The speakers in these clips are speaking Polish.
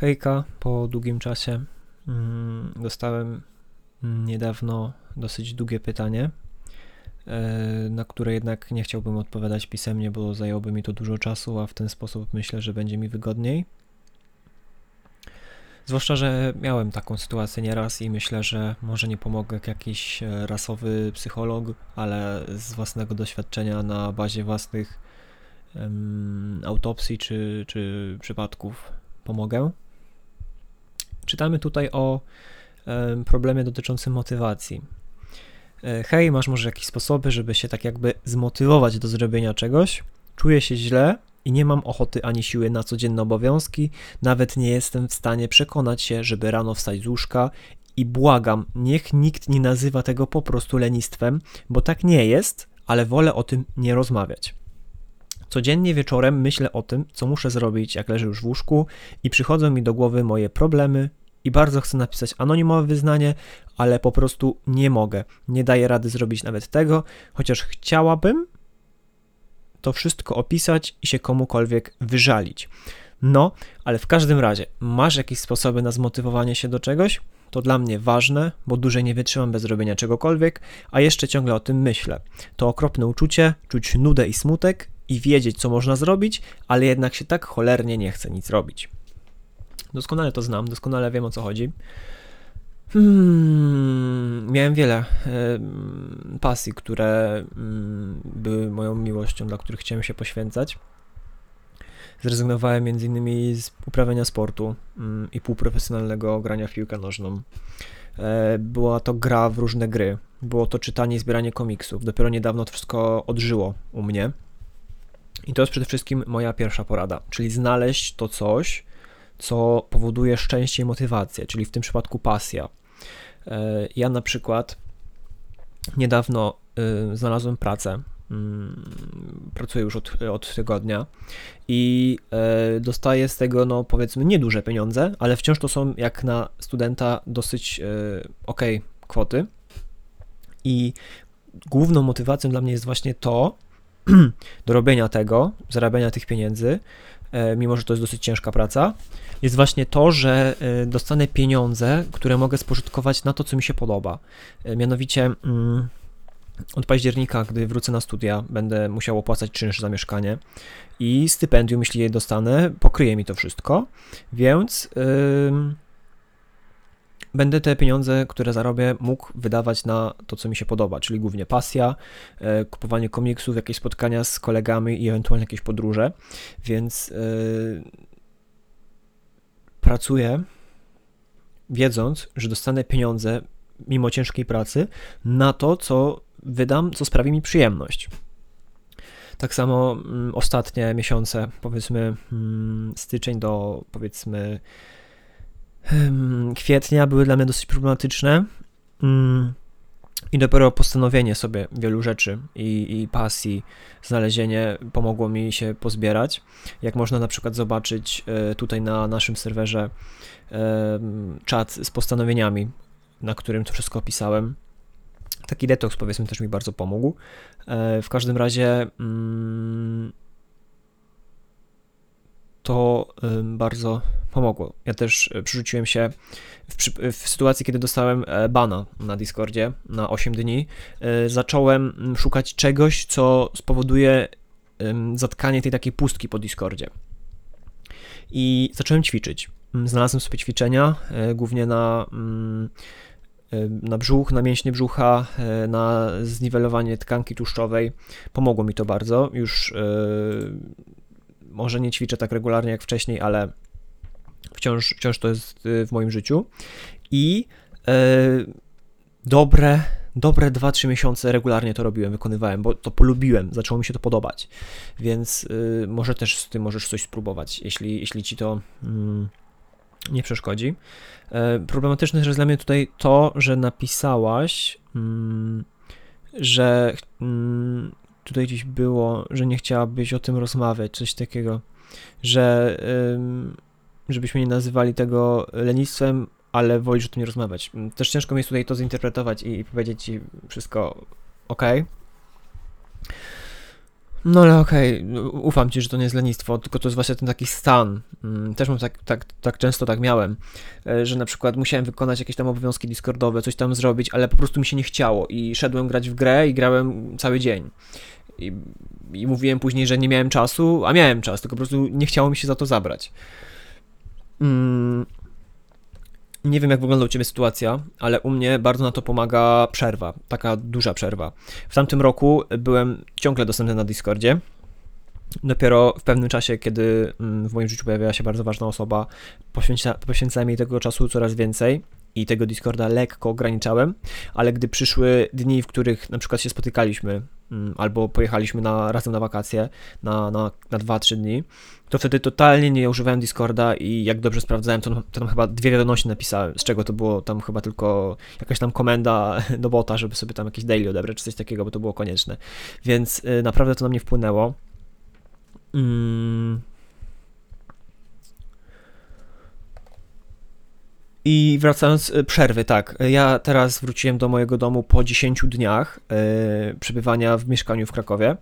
Hejka, po długim czasie mm, dostałem niedawno dosyć długie pytanie, e, na które jednak nie chciałbym odpowiadać pisemnie, bo zajęłoby mi to dużo czasu, a w ten sposób myślę, że będzie mi wygodniej. Zwłaszcza, że miałem taką sytuację nieraz i myślę, że może nie pomogę jak jakiś e, rasowy psycholog, ale z własnego doświadczenia na bazie własnych um, autopsji czy, czy przypadków pomogę. Czytamy tutaj o problemie dotyczącym motywacji. E, hej, masz może jakieś sposoby, żeby się tak jakby zmotywować do zrobienia czegoś? Czuję się źle i nie mam ochoty ani siły na codzienne obowiązki, nawet nie jestem w stanie przekonać się, żeby rano wstać z łóżka i błagam, niech nikt nie nazywa tego po prostu lenistwem, bo tak nie jest, ale wolę o tym nie rozmawiać. Codziennie wieczorem myślę o tym, co muszę zrobić, jak leżę już w łóżku i przychodzą mi do głowy moje problemy i bardzo chcę napisać anonimowe wyznanie, ale po prostu nie mogę. Nie daję rady zrobić nawet tego, chociaż chciałabym to wszystko opisać i się komukolwiek wyżalić. No, ale w każdym razie, masz jakieś sposoby na zmotywowanie się do czegoś? To dla mnie ważne, bo dłużej nie wytrzymam bez robienia czegokolwiek, a jeszcze ciągle o tym myślę. To okropne uczucie, czuć nudę i smutek i wiedzieć, co można zrobić, ale jednak się tak cholernie nie chce nic robić. Doskonale to znam, doskonale wiem o co chodzi. Hmm, miałem wiele e, pasji, które mm, były moją miłością, dla których chciałem się poświęcać. Zrezygnowałem m.in. z uprawiania sportu mm, i półprofesjonalnego grania w piłkę nożną. E, była to gra w różne gry, było to czytanie i zbieranie komiksów. Dopiero niedawno to wszystko odżyło u mnie. I to jest przede wszystkim moja pierwsza porada, czyli znaleźć to coś, co powoduje szczęście i motywację, czyli w tym przypadku pasja. E, ja na przykład niedawno y, znalazłem pracę. Mm, pracuję już od, od tygodnia i e, dostaję z tego, no powiedzmy, nieduże pieniądze, ale wciąż to są jak na studenta dosyć e, ok kwoty. I główną motywacją dla mnie jest właśnie to, do robienia tego, zarabiania tych pieniędzy, E, mimo że to jest dosyć ciężka praca, jest właśnie to, że e, dostanę pieniądze, które mogę spożytkować na to, co mi się podoba. E, mianowicie mm, od października, gdy wrócę na studia, będę musiał opłacać czynsz za mieszkanie i stypendium, jeśli je dostanę, pokryje mi to wszystko, więc. Yy, będę te pieniądze, które zarobię, mógł wydawać na to, co mi się podoba, czyli głównie pasja, e, kupowanie komiksów, jakieś spotkania z kolegami i ewentualnie jakieś podróże. Więc yy, pracuję wiedząc, że dostanę pieniądze mimo ciężkiej pracy na to, co wydam, co sprawi mi przyjemność. Tak samo mm, ostatnie miesiące, powiedzmy mm, styczeń do powiedzmy kwietnia były dla mnie dosyć problematyczne. Mm, I dopiero postanowienie sobie wielu rzeczy i, i, pasji, znalezienie pomogło mi się pozbierać. Jak można na przykład zobaczyć e, tutaj na naszym serwerze czat z postanowieniami, na którym to wszystko opisałem. Taki detoks powiedzmy też mi bardzo pomógł. E, w każdym razie mm, to bardzo pomogło. Ja też e, przerzuciłem się w, w, sytuacji, kiedy dostałem e, bana na Discordzie na 8 dni. E, zacząłem szukać czegoś, co spowoduje zatkanie tej takiej pustki po Discordzie. I zacząłem ćwiczyć. Znalazłem sobie ćwiczenia, głównie na, na brzuch, na mięśnie brzucha, na zniwelowanie tkanki tłuszczowej. Pomogło mi to bardzo. Już może nie ćwiczę tak regularnie jak wcześniej, ale wciąż, wciąż to jest y, w moim życiu. I e, dobre, dobre 2-3 miesiące regularnie to robiłem, wykonywałem, bo to polubiłem, zaczęło mi się to podobać. Więc y, może też z tym możesz coś spróbować, jeśli, jeśli ci to. Mm, nie przeszkodzi. E, problematyczne jest dla mnie tutaj to, że napisałaś, mm, że mm, tutaj gdzieś było, że nie chciałabyś o tym rozmawiać, coś takiego, że żebyśmy nie nazywali tego lenistwem, ale wolisz o tym nie rozmawiać. Też ciężko mi jest tutaj to zinterpretować i, powiedzieć ci wszystko ok. No ale okej, okay. ufam ci, że to nie jest lenistwo, tylko to jest właśnie ten taki stan. Mm, też mam tak, tak, tak często tak miałem, e, że na przykład musiałem wykonać jakieś tam obowiązki Discordowe, coś tam zrobić, ale po prostu mi się nie chciało i szedłem grać w grę i grałem cały dzień. I, i mówiłem później, że nie miałem czasu, a miałem czas, tylko po prostu nie chciało mi się za to zabrać. Mm, nie wiem, jak wygląda u Ciebie sytuacja, ale u mnie bardzo na to pomaga przerwa, taka duża przerwa. W tamtym roku byłem ciągle dostępny na Discordzie. Dopiero w pewnym czasie, kiedy mm, w moim życiu pojawiała się bardzo ważna osoba, poświęca, poświęcałem jej tego czasu coraz więcej i tego Discorda lekko ograniczałem, ale gdy przyszły dni, w których na przykład się spotykaliśmy, albo pojechaliśmy na, razem na wakacje na, na, na 2-3 dni, to wtedy totalnie nie używałem Discorda i jak dobrze sprawdzałem, to, to tam chyba dwie wiadomości napisałem, z czego to było tam chyba tylko jakaś tam komenda do bota, żeby sobie tam jakieś daily odebrać, czy coś takiego, bo to było konieczne. Więc y, naprawdę to na mnie wpłynęło. Mm. I wracając, y, przerwy, tak. Ja teraz wróciłem do mojego domu po 10 dniach yy, przebywania w mieszkaniu w Krakowie,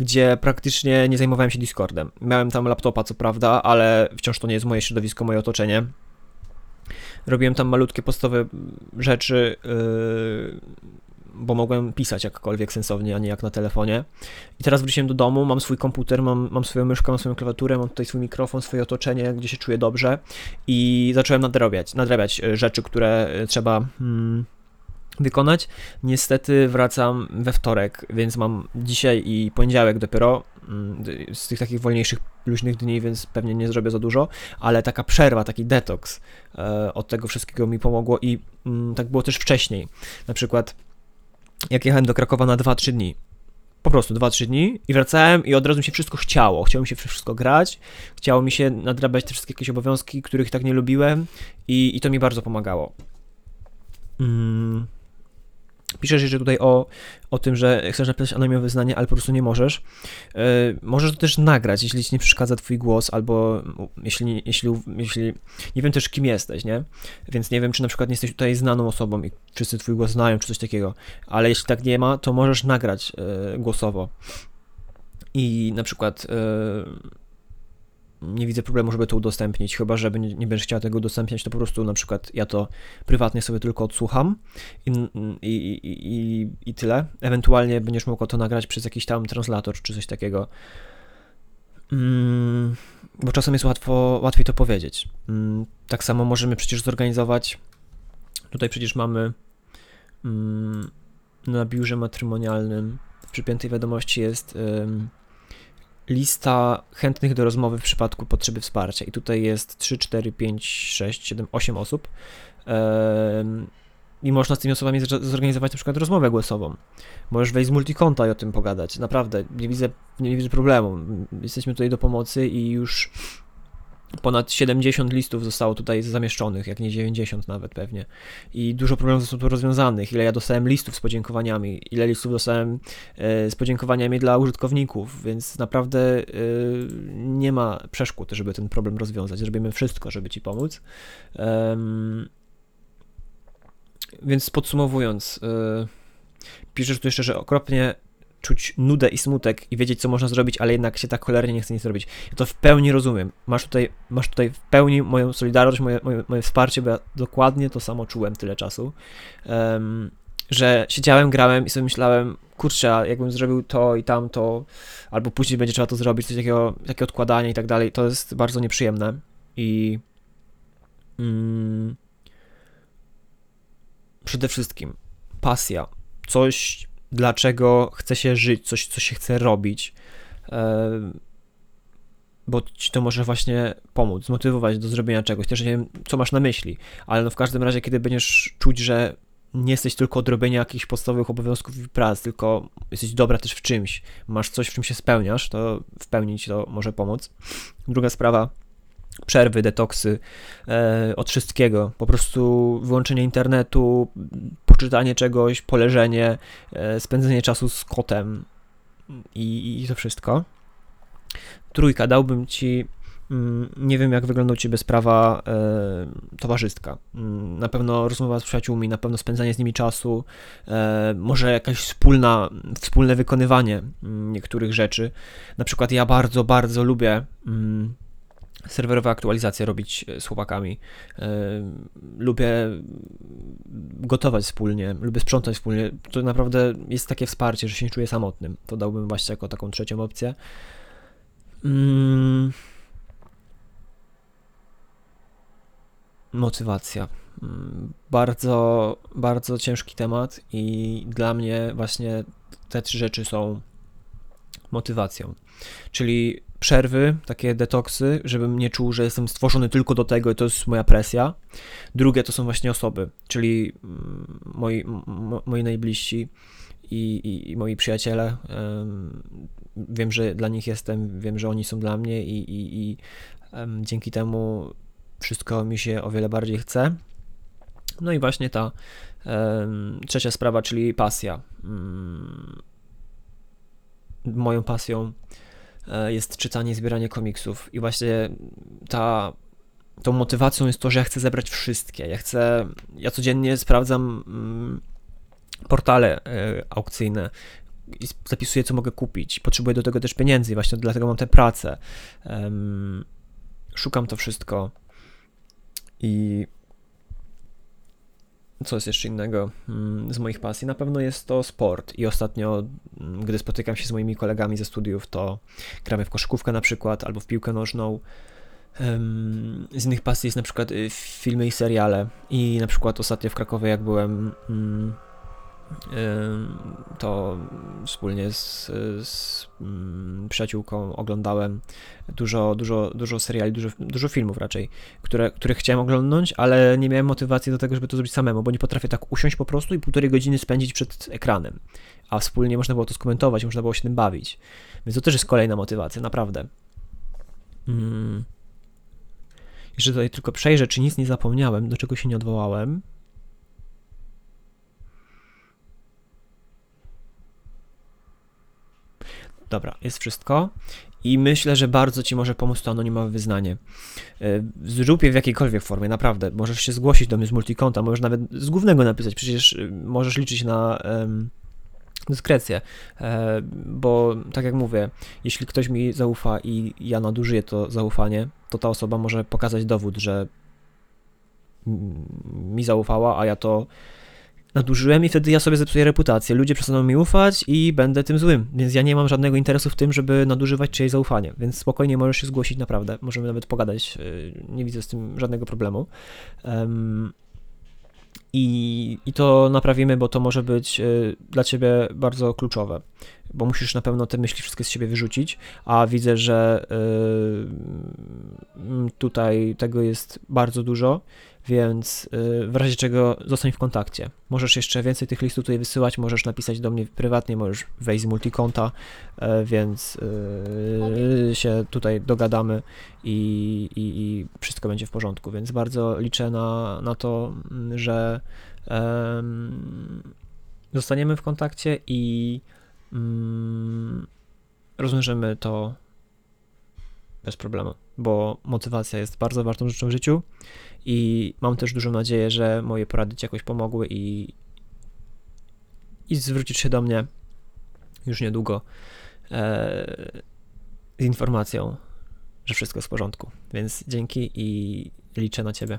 gdzie praktycznie nie zajmowałem się Discordem. Miałem tam laptopa, co prawda, ale wciąż to nie jest moje środowisko, moje otoczenie. Robiłem tam malutkie podstawowe rzeczy, yy, bo mogłem pisać jakkolwiek sensownie, a nie jak na telefonie. I teraz wróciłem do domu, mam swój komputer, mam, mam swoją myszkę, mam swoją klawiaturę, mam tutaj swój mikrofon, swoje otoczenie, gdzie się czuję dobrze i zacząłem nadrabiać, nadrabiać e, rzeczy, które e, trzeba hmm, wykonać. Niestety wracam we wtorek, więc mam dzisiaj i poniedziałek dopiero hmm, z tych takich wolniejszych, luźnych dni, więc pewnie nie zrobię za dużo, ale taka przerwa, taki detoks e, od tego wszystkiego mi pomogło i mm, tak było też wcześniej. Na przykład jak jechałem do Krakowa na 2-3 dni. Po prostu 2-3 dni i wracałem i od razu mi się wszystko chciało. Chciało mi się wszystko grać, chciało mi się nadrabiać te wszystkie jakieś obowiązki, których tak nie lubiłem i, i to mi bardzo pomagało. Mm. Piszesz jeszcze tutaj o, o tym, że chcesz napisać anonimowe wyznanie, ale po prostu nie możesz. Yy, możesz to też nagrać, jeśli ci nie przeszkadza twój głos, albo jeśli, jeśli, jeśli nie wiem też kim jesteś, nie? Więc nie wiem, czy na przykład nie jesteś tutaj znaną osobą i wszyscy twój głos znają, czy coś takiego. Ale jeśli tak nie ma, to możesz nagrać yy, głosowo. I na przykład yy, nie widzę problemu, żeby to udostępnić, chyba że nie, będziesz chciała tego udostępniać, to po prostu na przykład ja to prywatnie sobie tylko odsłucham i, i, i, i tyle. Ewentualnie będziesz mogła to nagrać przez jakiś tam translator czy coś takiego. Mm, bo czasem jest łatwo, łatwiej to powiedzieć. Mm, tak samo możemy przecież zorganizować. Tutaj przecież mamy mm, na biurze matrymonialnym w przypiętej wiadomości jest lista chętnych do rozmowy w przypadku potrzeby wsparcia. I tutaj jest 3, 4, 5, 6, 7, 8 osób. I można z tymi osobami zorganizować na przykład rozmowę głosową. Możesz wejść z multikonta i o tym pogadać. Naprawdę, nie widzę, nie widzę problemu. Jesteśmy tutaj do pomocy i już Ponad 70 listów zostało tutaj zamieszczonych, jak nie 90 nawet pewnie. I dużo problemów zostało tu rozwiązanych. Ile ja dostałem listów z podziękowaniami, ile listów dostałem e, z podziękowaniami dla użytkowników, więc naprawdę e, nie ma przeszkód, żeby ten problem rozwiązać. Zrobimy wszystko, żeby Ci pomóc. Więc podsumowując, e, piszesz tu jeszcze, że okropnie czuć nudę i smutek i wiedzieć, co można zrobić, ale jednak się tak cholernie nie chce nic zrobić. Ja to w pełni rozumiem. Masz tutaj, masz tutaj w pełni moją solidarność, moje, moje, moje wsparcie, bo ja dokładnie to samo czułem tyle czasu, um, że siedziałem, grałem i sobie myślałem, kurczę, jakbym zrobił to i tamto, albo później będzie trzeba to zrobić, coś takiego, takie odkładanie i tak dalej, to jest bardzo nieprzyjemne i mm, przede wszystkim pasja, coś dlaczego chce się żyć, coś, co się chce robić, e, bo ci to może właśnie pomóc, zmotywować do zrobienia czegoś. Też nie wiem, co masz na myśli, ale no w każdym razie, kiedy będziesz czuć, że nie jesteś tylko od robienia jakichś podstawowych obowiązków i prac, tylko jesteś dobra też w czymś, masz coś, w czym się spełniasz, to w pełni ci to może pomóc. Druga sprawa, przerwy, detoksy e, od wszystkiego. Po prostu wyłączenie internetu, poczytanie czegoś, poleżenie, e, spędzenie czasu z kotem i, i to wszystko. Trójka, dałbym ci Mm, nie wiem, jak wygląda u Ciebie sprawa e, towarzystka. Mm, na pewno rozmowa z przyjaciółmi, na pewno spędzanie z nimi czasu, e, może jakaś wspólna, wspólne wykonywanie mm, niektórych rzeczy. Na przykład ja bardzo, bardzo lubię serwerowe aktualizacje robić e, z chłopakami. E, lubię gotować wspólnie, lubię sprzątać wspólnie. To naprawdę jest takie wsparcie, że się nie czuję samotnym. To dałbym właśnie jako taką trzecią opcję. Mm. Motywacja. Mm, bardzo, bardzo ciężki temat i dla mnie właśnie te trzy rzeczy są motywacją. Czyli przerwy, takie detoksy, żebym nie czuł, że jestem stworzony tylko do tego i to jest moja presja. Drugie to są właśnie osoby, czyli mm, moi, moi najbliżsi i, i, i moi przyjaciele. Wiem, że dla nich jestem, wiem, że oni są dla mnie i, i, i dzięki temu wszystko mi się o wiele bardziej chce. No i właśnie ta trzecia sprawa, czyli pasja. Mm, moją pasją jest czytanie, zbieranie komiksów i właśnie ta tą motywacją jest to, że ja chcę zebrać wszystkie. Ja chcę, ja codziennie sprawdzam mm, portale e, aukcyjne i zapisuję, co mogę kupić. Potrzebuję do tego też pieniędzy, właśnie dlatego mam tę pracę. szukam to wszystko i co jest jeszcze innego mm, z moich pasji? Na pewno jest to sport i ostatnio, mm, gdy spotykam się z moimi kolegami ze studiów, to gramy w koszykówkę na przykład, albo w piłkę nożną. Z innych pasji jest na przykład y, filmy i seriale i na przykład ostatnio w Krakowie jak byłem mm, to wspólnie z, z mm, przyjaciółką oglądałem dużo, dużo, dużo seriali, dużo, dużo filmów raczej, które, które chciałem oglądnąć, ale nie miałem motywacji do tego, żeby to zrobić samemu, bo nie potrafię tak usiąść po prostu i półtorej godziny spędzić przed ekranem, a wspólnie można było to skomentować, można było się tym bawić. Więc to też jest kolejna motywacja, naprawdę. Hmm. Jeszcze tutaj tylko przejrzę, czy nic nie zapomniałem, do czego się nie odwołałem. Dobra, jest wszystko. I myślę, że bardzo Ci może pomóc to anonimowe wyznanie. E, zrób je w jakiejkolwiek formie, naprawdę. Możesz się zgłosić do mnie z multikonta, możesz nawet z głównego napisać, przecież y, możesz liczyć na um, dyskrecję, e, bo tak jak mówię, jeśli ktoś mi zaufa i ja nadużyję to zaufanie, to ta osoba może pokazać dowód, że mi zaufała, a ja to nadużyłem i wtedy ja sobie zepsuję reputację. Ludzie przestaną mi ufać i będę tym złym. Więc ja nie mam żadnego interesu w tym, żeby nadużywać czyjeś zaufanie. Więc spokojnie możesz się zgłosić naprawdę. Możemy nawet pogadać. Y, nie widzę z tym żadnego problemu. Um, i, I to naprawimy, bo to może być y, dla ciebie bardzo kluczowe, bo musisz na pewno te myśli wszystkie z siebie wyrzucić, a widzę, że y, tutaj tego jest bardzo dużo więc y, w razie czego zostań w kontakcie. Możesz jeszcze więcej tych listów tutaj wysyłać, możesz napisać do mnie prywatnie, możesz wejść z multikonta, e, więc y, się tutaj dogadamy i, i, i, wszystko będzie w porządku, więc bardzo liczę na, na to, że um, zostaniemy w kontakcie i um, rozwiążemy to bez problemu, bo motywacja jest bardzo ważną rzeczą w życiu i mam też dużą nadzieję, że moje porady Ci jakoś pomogły i, i zwrócisz się do mnie już niedługo e, z informacją, że wszystko jest w porządku. Więc dzięki i liczę na Ciebie.